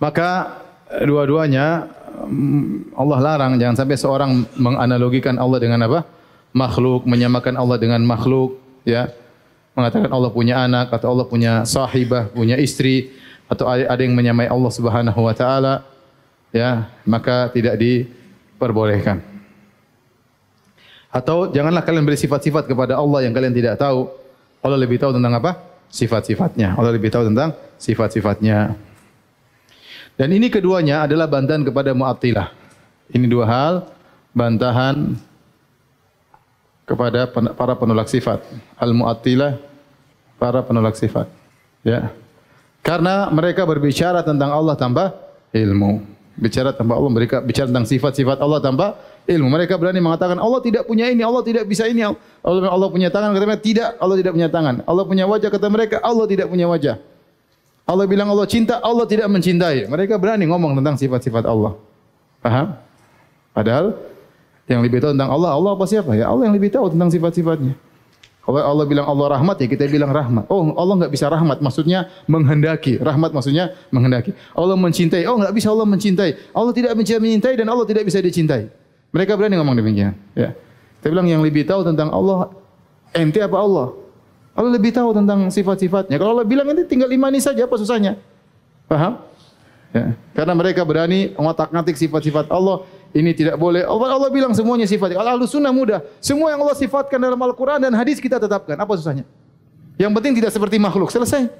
Maka dua-duanya mm, Allah larang jangan sampai seorang menganalogikan Allah dengan apa? makhluk, menyamakan Allah dengan makhluk, ya. Mengatakan Allah punya anak atau Allah punya sahibah, punya istri atau ada yang menyamai Allah Subhanahu wa taala, ya, maka tidak diperbolehkan. Atau janganlah kalian beri sifat-sifat kepada Allah yang kalian tidak tahu. Allah lebih tahu tentang apa? sifat-sifatnya. Allah lebih tahu tentang sifat-sifatnya. Dan ini keduanya adalah bantahan kepada Mu'attilah. Ini dua hal bantahan kepada para penolak sifat. Al-Mu'attilah para penolak sifat. Ya. Karena mereka berbicara tentang Allah tanpa ilmu. Bicara tanpa Allah mereka bicara tentang sifat-sifat Allah tanpa ilmu. Mereka berani mengatakan Allah tidak punya ini, Allah tidak bisa ini. Allah Allah punya tangan kata mereka tidak, Allah tidak punya tangan. Allah punya wajah kata mereka Allah tidak punya wajah. Allah bilang Allah cinta, Allah tidak mencintai. Mereka berani ngomong tentang sifat-sifat Allah. Paham? Padahal yang lebih tahu tentang Allah, Allah apa siapa? Ya Allah yang lebih tahu tentang sifat-sifatnya. Kalau Allah bilang Allah rahmat ya kita bilang rahmat. Oh Allah enggak bisa rahmat maksudnya menghendaki. Rahmat maksudnya menghendaki. Allah mencintai. Oh enggak bisa Allah mencintai. Allah tidak mencintai dan Allah tidak bisa dicintai. Mereka berani ngomong demikian. Ya. Kita bilang yang lebih tahu tentang Allah, ente apa Allah? Allah lebih tahu tentang sifat-sifatnya. Kalau Allah bilang ini tinggal imani saja, apa susahnya? Paham? Ya. Karena mereka berani mengotak-ngatik sifat-sifat Allah. Ini tidak boleh. Allah, Allah bilang semuanya sifat. Kalau ahlu sunnah mudah. Semua yang Allah sifatkan dalam Al-Quran dan hadis kita tetapkan. Apa susahnya? Yang penting tidak seperti makhluk. Selesai.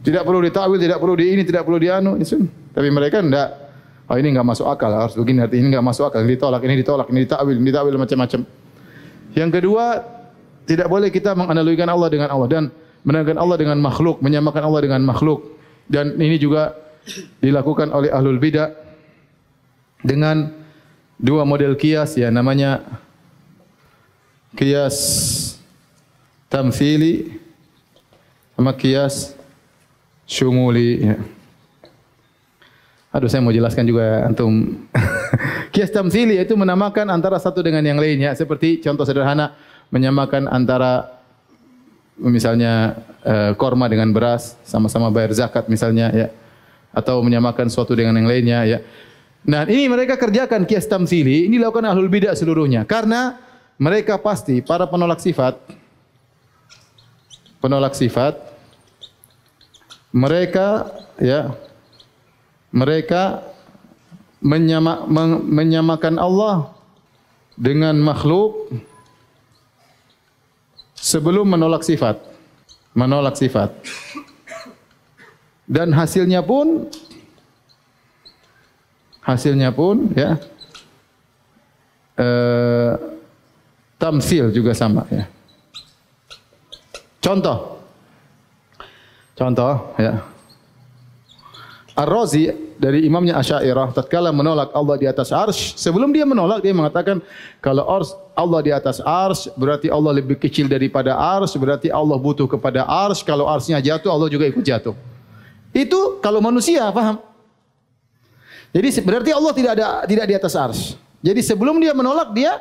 Tidak perlu ditakwil, tidak perlu di ini, tidak perlu di anu. Tapi mereka tidak. Oh ini enggak masuk akal, harus begini ini enggak masuk akal, ini ditolak, ini ditolak, ini ditakwil, ini ditakwil macam-macam. Yang kedua, tidak boleh kita menganalogikan Allah dengan Allah dan menamakan Allah dengan makhluk, menyamakan Allah dengan makhluk. Dan ini juga dilakukan oleh ahlul bidah dengan dua model kias ya namanya kias tamthili sama kias syumuli ya. Aduh saya mau jelaskan juga antum. *laughs* Kias tamsili itu menamakan antara satu dengan yang lainnya. Seperti contoh sederhana menyamakan antara misalnya uh, korma dengan beras sama-sama bayar zakat misalnya ya atau menyamakan suatu dengan yang lainnya ya. Nah ini mereka kerjakan kias tamsili ini dilakukan ahlul bidah seluruhnya karena mereka pasti para penolak sifat penolak sifat mereka ya mereka menyama, menyamakan Allah dengan makhluk sebelum menolak sifat. Menolak sifat. Dan hasilnya pun hasilnya pun ya eh, tamsil juga sama ya. Contoh. Contoh ya. Ar-Razi dari imamnya Asy'ariyah tatkala menolak Allah di atas arsy sebelum dia menolak dia mengatakan kalau ars Allah di atas arsy berarti Allah lebih kecil daripada arsy berarti Allah butuh kepada arsy kalau arsy-nya jatuh Allah juga ikut jatuh itu kalau manusia paham jadi berarti Allah tidak ada tidak di atas arsy jadi sebelum dia menolak dia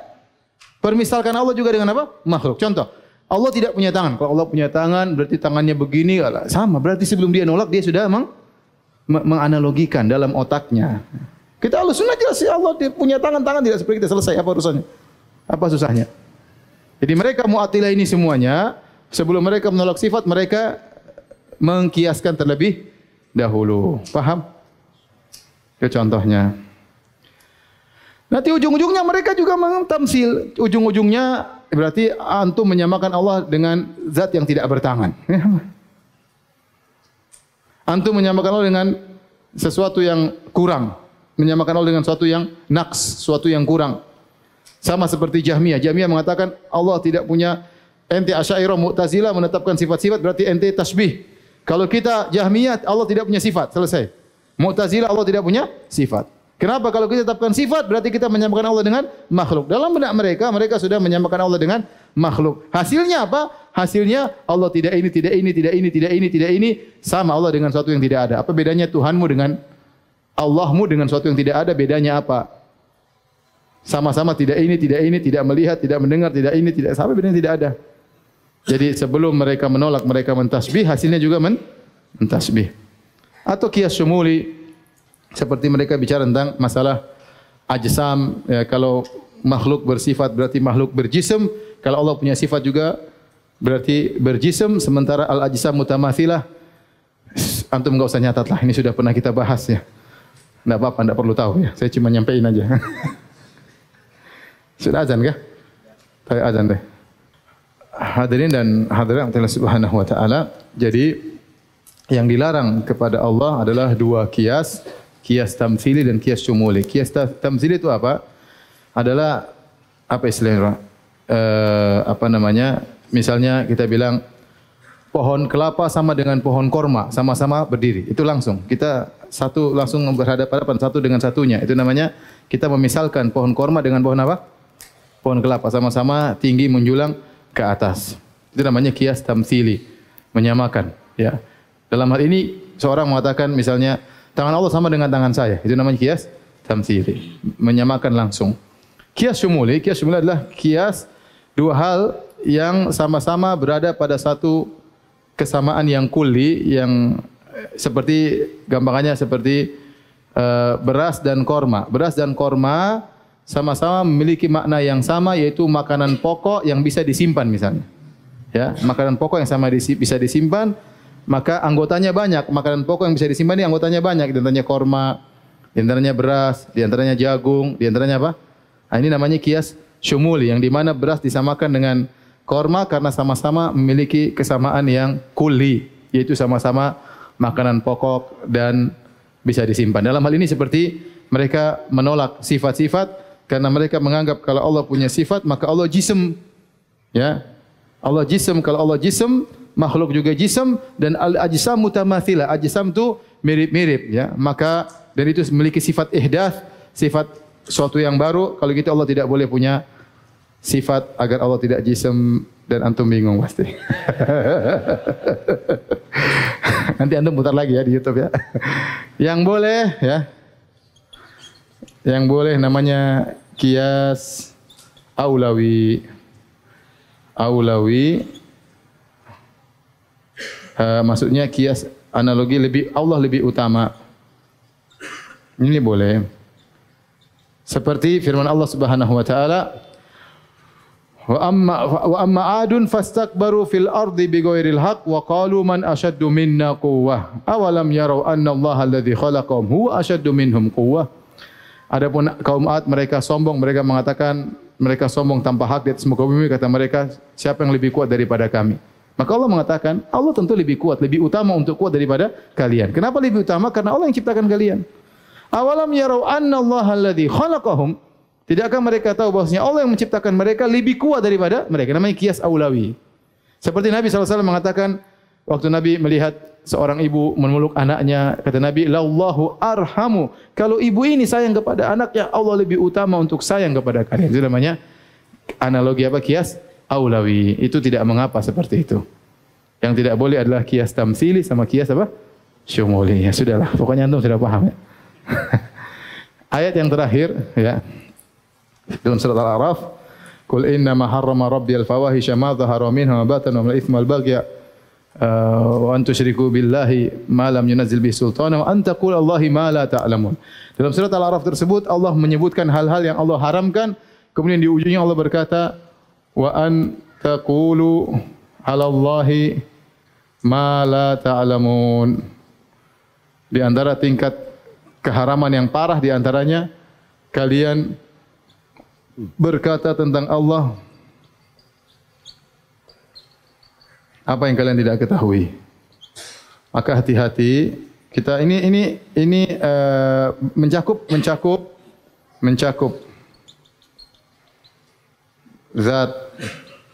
permisalkan Allah juga dengan apa makhluk contoh Allah tidak punya tangan kalau Allah punya tangan berarti tangannya begini sama berarti sebelum dia nolak dia sudah memang menganalogikan dalam otaknya. Kita Allah sunnah jelas Allah punya tangan-tangan tidak seperti kita selesai apa urusannya? Apa susahnya? Jadi mereka mu'atilah ini semuanya sebelum mereka menolak sifat mereka mengkiaskan terlebih dahulu. Paham? Itu contohnya. Nanti ujung-ujungnya mereka juga mentamsil. Ujung-ujungnya berarti antum menyamakan Allah dengan zat yang tidak bertangan. Antum menyamakan Allah dengan sesuatu yang kurang. Menyamakan Allah dengan sesuatu yang naqs, sesuatu yang kurang. Sama seperti Jahmiyah. Jahmiyah mengatakan Allah tidak punya ente Asy'ariyah Mu'tazilah menetapkan sifat-sifat berarti ente tasbih. Kalau kita Jahmiyah Allah tidak punya sifat, selesai. Mu'tazilah Allah tidak punya sifat. Kenapa kalau kita tetapkan sifat berarti kita menyamakan Allah dengan makhluk. Dalam benak mereka mereka sudah menyamakan Allah dengan makhluk. Hasilnya apa? Hasilnya Allah tidak ini, tidak ini, tidak ini, tidak ini, tidak ini sama Allah dengan sesuatu yang tidak ada. Apa bedanya Tuhanmu dengan Allahmu dengan sesuatu yang tidak ada? Bedanya apa? Sama-sama tidak ini, tidak ini, tidak melihat, tidak mendengar, tidak ini, tidak sama bedanya tidak ada. Jadi sebelum mereka menolak, mereka mentasbih, hasilnya juga men mentasbih. Atau kias sumuli, seperti mereka bicara tentang masalah ajsam ya, kalau makhluk bersifat berarti makhluk berjism. Kalau Allah punya sifat juga berarti berjism sementara al ajsam mutamathilah. Antum enggak usah nyatat lah ini sudah pernah kita bahas ya. Enggak apa-apa enggak perlu tahu ya. Saya cuma nyampein aja. *laughs* Sudah azan kah? Baik azan deh. Hadirin dan hadirat Allah Subhanahu wa taala. Jadi yang dilarang kepada Allah adalah dua kias kias tamsili dan kias syumuli. Kias tamsili itu apa? Adalah apa istilahnya? Uh, apa namanya? Misalnya kita bilang pohon kelapa sama dengan pohon korma sama-sama berdiri. Itu langsung. Kita satu langsung berhadapan-hadapan satu dengan satunya. Itu namanya kita memisalkan pohon korma dengan pohon apa? Pohon kelapa sama-sama tinggi menjulang ke atas. Itu namanya kias tamsili. Menyamakan. Ya. Dalam hal ini seorang mengatakan misalnya Tangan Allah sama dengan tangan saya. Itu namanya kias tamthili. Menyamakan langsung. Kias syumuli, kias syumuli adalah kias dua hal yang sama-sama berada pada satu kesamaan yang kuli yang eh, seperti gampangannya seperti uh, beras dan korma. Beras dan korma sama-sama memiliki makna yang sama yaitu makanan pokok yang bisa disimpan misalnya. Ya, makanan pokok yang sama bisa disimpan maka anggotanya banyak. Makanan pokok yang bisa disimpan ini anggotanya banyak. Di antaranya korma, di antaranya beras, di antaranya jagung, di antaranya apa? Nah, ini namanya kias syumuli yang di mana beras disamakan dengan korma karena sama-sama memiliki kesamaan yang kuli, yaitu sama-sama makanan pokok dan bisa disimpan. Dalam hal ini seperti mereka menolak sifat-sifat karena mereka menganggap kalau Allah punya sifat maka Allah jism. Ya. Allah jism kalau Allah jism makhluk juga jism dan al ajsam mutamathilah. Ajsam tu mirip-mirip ya. Maka dan itu memiliki sifat ihdath, sifat suatu yang baru. Kalau gitu Allah tidak boleh punya sifat agar Allah tidak jism dan antum bingung pasti. *laughs* Nanti antum putar lagi ya di YouTube ya. Yang boleh ya. Yang boleh namanya kias aulawi. Aulawi uh, maksudnya kias analogi lebih Allah lebih utama. Ini boleh. Seperti firman Allah Subhanahu wa taala wa amma wa amma adun fastakbaru fil ardi bighairil haqq wa qalu man ashaddu minna quwwah awalam yarau anna Allah alladhi khalaqahum huwa ashaddu minhum quwwah Adapun kaum Ad mereka sombong mereka mengatakan mereka sombong tanpa hak di atas muka bumi kata mereka siapa yang lebih kuat daripada kami Maka Allah mengatakan, Allah tentu lebih kuat, lebih utama untuk kuat daripada kalian. Kenapa lebih utama? Karena Allah yang ciptakan kalian. Awalam yarau anna Allah alladhi khalaqahum. Tidakkah mereka tahu bahwasanya Allah yang menciptakan mereka lebih kuat daripada mereka? Namanya kias aulawi. Seperti Nabi SAW mengatakan, waktu Nabi melihat seorang ibu memeluk anaknya, kata Nabi, Lallahu arhamu. Kalau ibu ini sayang kepada anaknya, Allah lebih utama untuk sayang kepada kalian. Itu namanya analogi apa? Kias aulawi. Itu tidak mengapa seperti itu. Yang tidak boleh adalah kias tamsili sama kias apa? Syumuli. Ya sudahlah, pokoknya antum sudah paham ya. *laughs* Ayat yang terakhir ya. Dalam surat Al-A'raf, "Qul inna ma harrama rabbi al-fawahisha ma dhahara minha wa batana wal ithma al-baghya uh, wa an tusyriku billahi ma lam yunzil bihi sultana wa an taqulu Allahi ma la ta'lamun." Dalam surat Al-A'raf tersebut Allah menyebutkan hal-hal yang Allah haramkan, kemudian di ujungnya Allah berkata, wa an taqulu 'ala Allahi ma la ta'lamun. Di antara tingkat keharaman yang parah di antaranya kalian berkata tentang Allah apa yang kalian tidak ketahui. Maka hati-hati kita ini ini ini uh, mencakup mencakup mencakup zat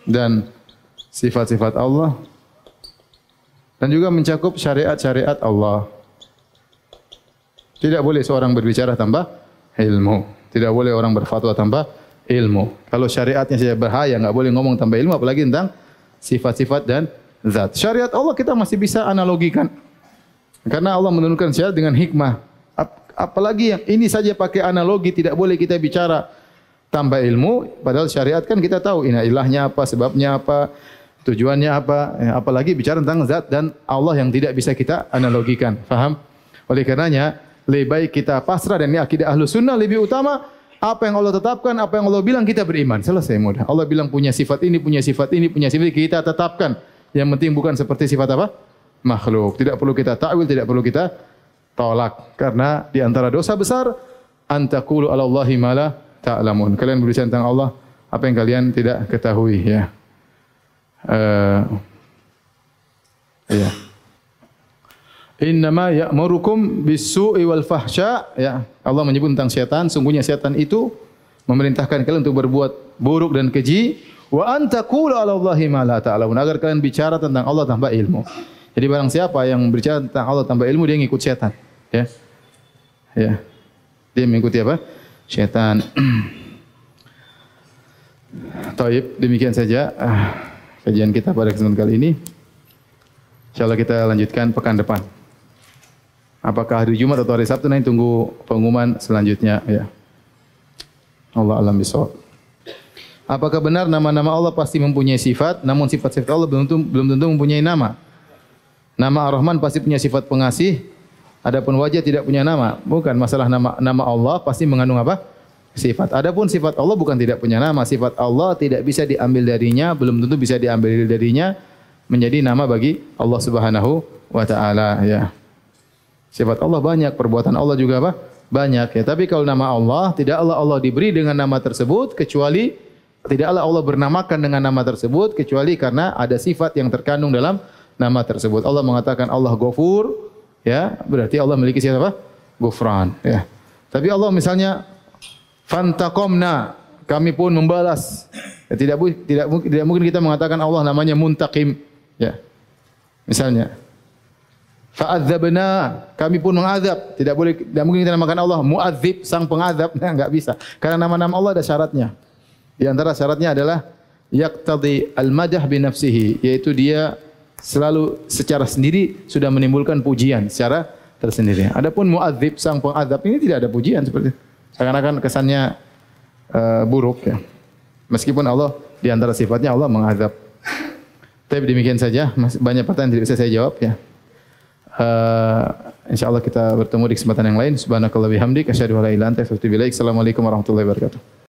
dan sifat-sifat Allah dan juga mencakup syariat-syariat Allah. Tidak boleh seorang berbicara tanpa ilmu. Tidak boleh orang berfatwa tanpa ilmu. Kalau syariatnya saja bahaya, enggak boleh ngomong tanpa ilmu apalagi tentang sifat-sifat dan zat. Syariat Allah kita masih bisa analogikan. Karena Allah menurunkan syariat dengan hikmah. Apalagi yang ini saja pakai analogi tidak boleh kita bicara tanpa ilmu. Padahal syariat kan kita tahu ina ilahnya apa, sebabnya apa, tujuannya apa. Ya, apalagi bicara tentang zat dan Allah yang tidak bisa kita analogikan. Faham? Oleh karenanya lebih baik kita pasrah dan ini akidah ahlu sunnah lebih utama apa yang Allah tetapkan, apa yang Allah bilang kita beriman. Selesai mudah. Allah bilang punya sifat ini, punya sifat ini, punya sifat ini, kita tetapkan. Yang penting bukan seperti sifat apa? Makhluk. Tidak perlu kita ta'wil, tidak perlu kita tolak. Karena di antara dosa besar, antakulu ala Allahi mala ta'lamun. Kalian berbicara tentang Allah, apa yang kalian tidak ketahui. Ya. Uh, ya. Innama ya'murukum bis-su'i wal fahsya ya Allah menyebut tentang setan sungguhnya setan itu memerintahkan kalian untuk berbuat buruk dan keji wa antaqulu 'ala Allahi ma la ta'lamun agar kalian bicara tentang Allah tanpa ilmu. Jadi barang siapa yang berbicara tentang Allah tanpa ilmu dia ngikut setan ya. Ya. Dia mengikuti apa? Setan. *clears throat* Taib, demikian saja ah, kajian kita pada kesempatan kali ini. Insyaallah kita lanjutkan pekan depan. Apakah hari Jumat atau hari Sabtu nanti tunggu pengumuman selanjutnya ya. Allah alam bisawab. Apakah benar nama-nama Allah pasti mempunyai sifat, namun sifat-sifat Allah belum tentu, belum tentu mempunyai nama? Nama Ar-Rahman pasti punya sifat pengasih, adapun wajah tidak punya nama. Bukan masalah nama nama Allah pasti mengandung apa? Sifat. Adapun sifat Allah bukan tidak punya nama, sifat Allah tidak bisa diambil darinya, belum tentu bisa diambil darinya menjadi nama bagi Allah Subhanahu wa taala ya. Sifat Allah banyak, perbuatan Allah juga apa? Banyak ya. Tapi kalau nama Allah, tidak Allah Allah diberi dengan nama tersebut kecuali tidak Allah Allah bernamakan dengan nama tersebut kecuali karena ada sifat yang terkandung dalam nama tersebut. Allah mengatakan Allah Ghafur, ya, berarti Allah memiliki sifat apa? Ghufran, ya. Tapi Allah misalnya fantaqamna, kami pun membalas. Ya, tidak tidak tidak mungkin kita mengatakan Allah namanya Muntaqim, ya. Misalnya, Fa'adzabna, kami pun mengazab. Tidak boleh, tidak mungkin kita namakan Allah muadzib, sang pengazab. Nah, *laughs* enggak bisa. Karena nama-nama Allah ada syaratnya. Di antara syaratnya adalah yaqtadi al-madah bi nafsihi, yaitu dia selalu secara sendiri sudah menimbulkan pujian secara tersendiri. Adapun muadzib, sang pengazab ini tidak ada pujian seperti. Seakan-akan kesannya uh, buruk ya. Meskipun Allah di antara sifatnya Allah mengazab. Tapi demikian saja, banyak pertanyaan tidak bisa saya jawab ya. Uh, insyaallah kita bertemu di kesempatan yang lain. Subhanakallah bihamdik asyhadu an la ilaha illa anta astaghfiruka wa atubu ilaik. Assalamualaikum warahmatullahi wabarakatuh.